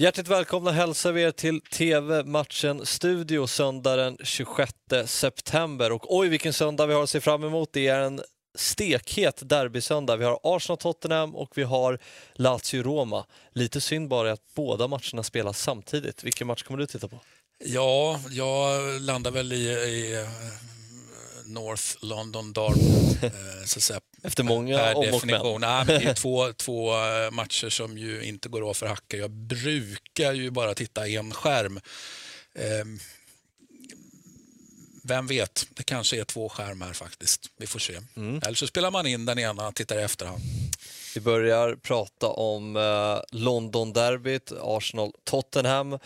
Hjärtligt välkomna hälsar vi er till TV-matchen Studio söndag den 26 september. Och oj vilken söndag vi har att se fram emot. Det är en stekhet derbysöndag. Vi har Arsenal-Tottenham och vi har Lazio-Roma. Lite synd bara att båda matcherna spelas samtidigt. Vilken match kommer du titta på? Ja, jag landar väl i, i North London Derby. Eh, så att säga, Efter många om och. Nej, men det är två, två eh, matcher som ju inte går av för hackor. Jag brukar ju bara titta en skärm. Ehm, vem vet, det kanske är två skärmar faktiskt. Vi får se. Mm. Eller så spelar man in den ena och tittar i efterhand. Vi börjar prata om eh, London-derbyt, Arsenal-Tottenham.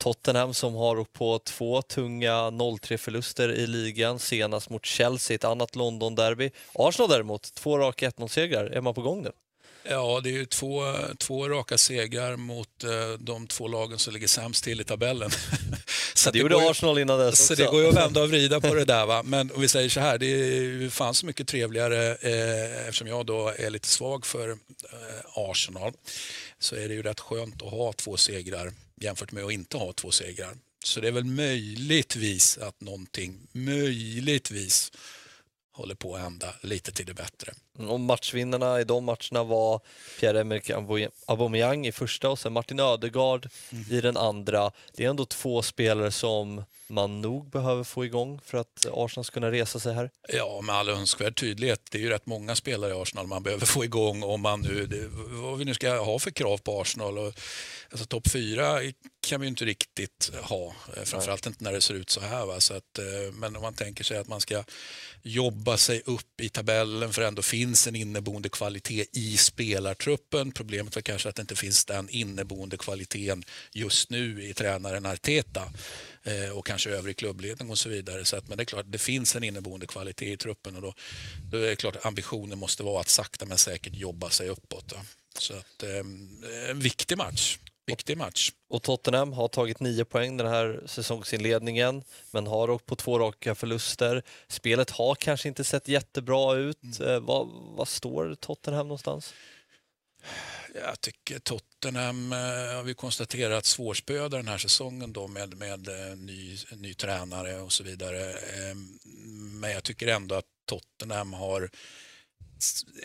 Tottenham som har åkt på två tunga 0-3 förluster i ligan, senast mot Chelsea, ett annat London-derby. Arsenal däremot, två raka 1-0-segrar. Är man på gång nu? Ja, det är ju två, två raka segrar mot eh, de två lagen som ligger sämst till i tabellen. så det, det gjorde ju, Arsenal innan dess också. Så det går ju att vända och vrida på det där. Va? Men om vi säger så här, det är fan så mycket trevligare eh, eftersom jag då är lite svag för eh, Arsenal så är det ju rätt skönt att ha två segrar jämfört med att inte ha två segrar. Så det är väl möjligtvis att någonting, möjligtvis håller på att hända lite till det bättre. Och matchvinnarna i de matcherna var Pierre-Emerick Aubameyang i första och sen Martin Ödegaard mm. i den andra. Det är ändå två spelare som man nog behöver få igång för att Arsenal ska kunna resa sig här? Ja, med all önskvärd tydlighet. Det är ju rätt många spelare i Arsenal man behöver få igång om man nu, det, vad vi nu ska ha för krav på Arsenal. Och, alltså, Topp fyra kan vi ju inte riktigt ha, eh, framförallt inte när det ser ut så här. Va? Så att, eh, men om man tänker sig att man ska jobba sig upp i tabellen för ändå finns en inneboende kvalitet i spelartruppen. Problemet är kanske att det inte finns den inneboende kvaliteten just nu i tränaren Arteta eh, och kanske övrig klubbledning och så vidare. Så att, men det är klart, det finns en inneboende kvalitet i truppen och då, då är det klart att ambitionen måste vara att sakta men säkert jobba sig uppåt. Då. Så att, eh, en viktig match. Viktig match. Och Tottenham har tagit nio poäng den här säsongsinledningen men har åkt på två raka förluster. Spelet har kanske inte sett jättebra ut. Mm. Eh, vad, vad står Tottenham någonstans? Jag tycker Tottenham eh, har vi konstaterat svårspöade den här säsongen då med, med eh, ny, ny tränare och så vidare. Men jag tycker ändå att Tottenham har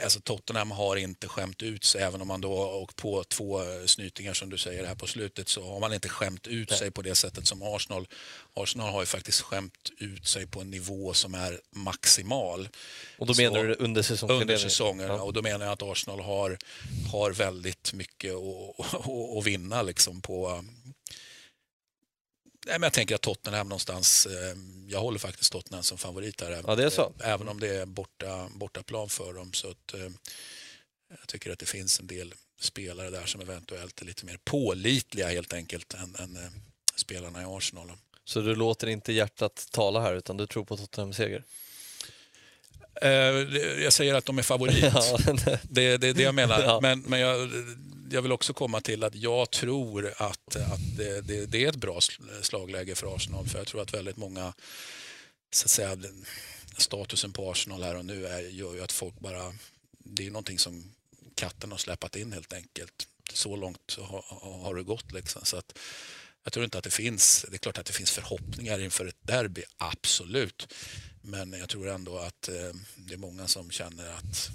alltså Tottenham har inte skämt ut sig, även om man då åkt på två snytingar som du säger här på slutet, så har man inte skämt ut sig på det sättet som Arsenal. Arsenal har ju faktiskt skämt ut sig på en nivå som är maximal. Och då menar så, du under säsongen? Under säsongen, ja. och då menar jag att Arsenal har, har väldigt mycket att, att vinna liksom på Nej, men jag tänker att Tottenham någonstans, eh, jag håller faktiskt Tottenham som favorit här. Ja, det är så. Eh, även om det är borta, bortaplan för dem. Så att, eh, jag tycker att det finns en del spelare där som eventuellt är lite mer pålitliga helt enkelt än, än spelarna i Arsenal. Så du låter inte hjärtat tala här utan du tror på Tottenhams seger? Jag säger att de är favorit. ja, det, är det jag menar. Ja. Men, men jag, jag vill också komma till att jag tror att, att det, det, det, är ett bra slagläge för Arsenal. För jag tror att väldigt många, så att säga, statusen på Arsenal här och nu är, gör ju att folk bara, det är någonting som katten har släpat in helt enkelt. Så långt har, har det gått liksom. Så att, jag tror inte att det finns, det är klart att det finns förhoppningar inför ett derby, absolut. Men jag tror ändå att eh, det är många som känner att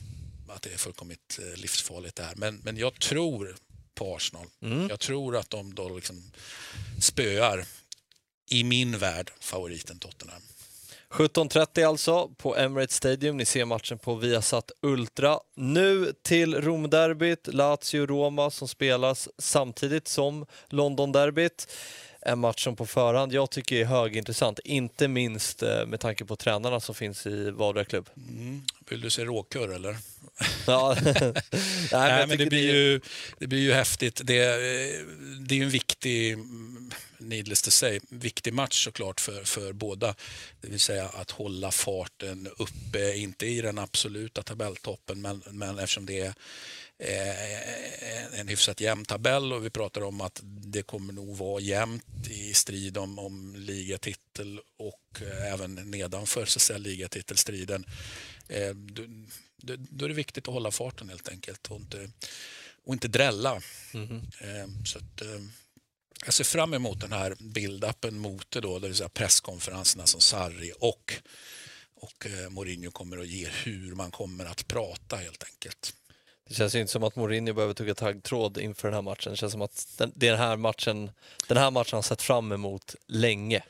att det är fullkomligt eh, livsfarligt där. Men, men jag tror på Arsenal. Mm. Jag tror att de då liksom spöar, i min värld, favoriten Tottenham. 17.30 alltså på Emirates Stadium. Ni ser matchen på Viasat Ultra. Nu till Romderbyt, Lazio-Roma som spelas samtidigt som London-derbyt en match som på förhand jag tycker är högintressant, inte minst eh, med tanke på tränarna som finns i vardera klubb. Mm. Vill du se råkurr eller? Ja. Nej, Nej, men det, blir ju, det blir ju häftigt. Det, det är ju en viktig, needless to say, viktig match såklart för, för båda. Det vill säga att hålla farten uppe, inte i den absoluta tabelltoppen, men, men eftersom det är Eh, en hyfsat jämn tabell och vi pratar om att det kommer nog vara jämnt i strid om, om ligatitel och eh, även nedanför så säga, ligatitelstriden. Eh, då, då, är det viktigt att hålla farten helt enkelt och inte, och inte drälla. Mm. Så att, jag ser fram emot den här build-upen mot det, då, det vill säga presskonferenserna som Sarri och, och eh, Mourinho kommer att ge hur man kommer att prata helt enkelt. Det känns ju inte som att Mourinho behöver tugga taggtråd inför den här matchen. Det känns som att den, den, här matchen, den här matchen har sett fram emot länge.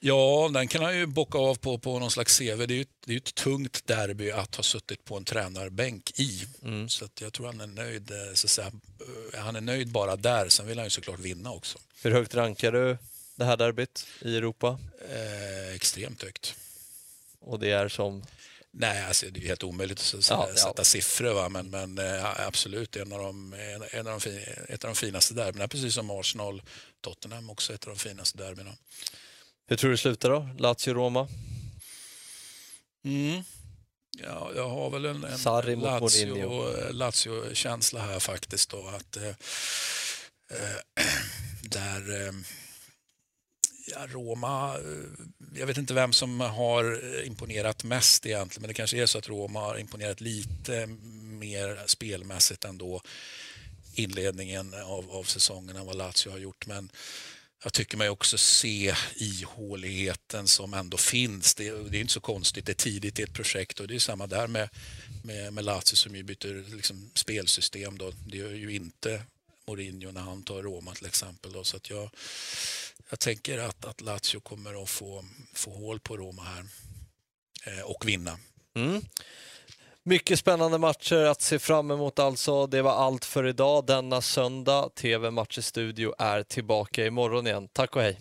Ja, den kan han ju bocka av på, på någon slags CV. Det är ju det är ett tungt derby att ha suttit på en tränarbänk i. Mm. Så jag tror han är nöjd. Eh, så säga, eh, han är nöjd bara där. Sen vill han ju såklart vinna också. Hur högt rankar du det här derbyt i Europa? Eh, extremt högt. Och det är som? Nej, alltså, det är helt omöjligt att sätta ja. siffror. Va? Men, men äh, absolut en av de, en, av de ett av de finaste derbyna. Precis som Arsenal-Tottenham också ett av de finaste derbyna. Hur tror du det slutar då? Lazio-Roma? Mm. Ja, jag har väl en, en Lazio, Lazio-känsla här faktiskt. Då, att, eh, eh där eh, Roma, eh, jag vet inte vem som har eh, imponerat mest egentligen, men det kanske är så att Roma har imponerat lite mer spelmässigt ändå inledningen av, av säsongen än vad Lazio har gjort. Men jag tycker mig också se ihåligheten som ändå finns. Det, det, är inte så konstigt, det är tidigt i ett projekt och det är samma där med, med, med Lazio som ju byter liksom spelsystem. Då. Det gör ju inte Mourinho när han tar Roma till exempel. Då. Så att jag, jag tänker att, att Lazio kommer att få, få hål på Roma här eh, och vinna. Mm. Mycket spännande matcher att se fram emot alltså. Det var allt för idag denna söndag. TV Matcher Studio är tillbaka imorgon igen. Tack och hej!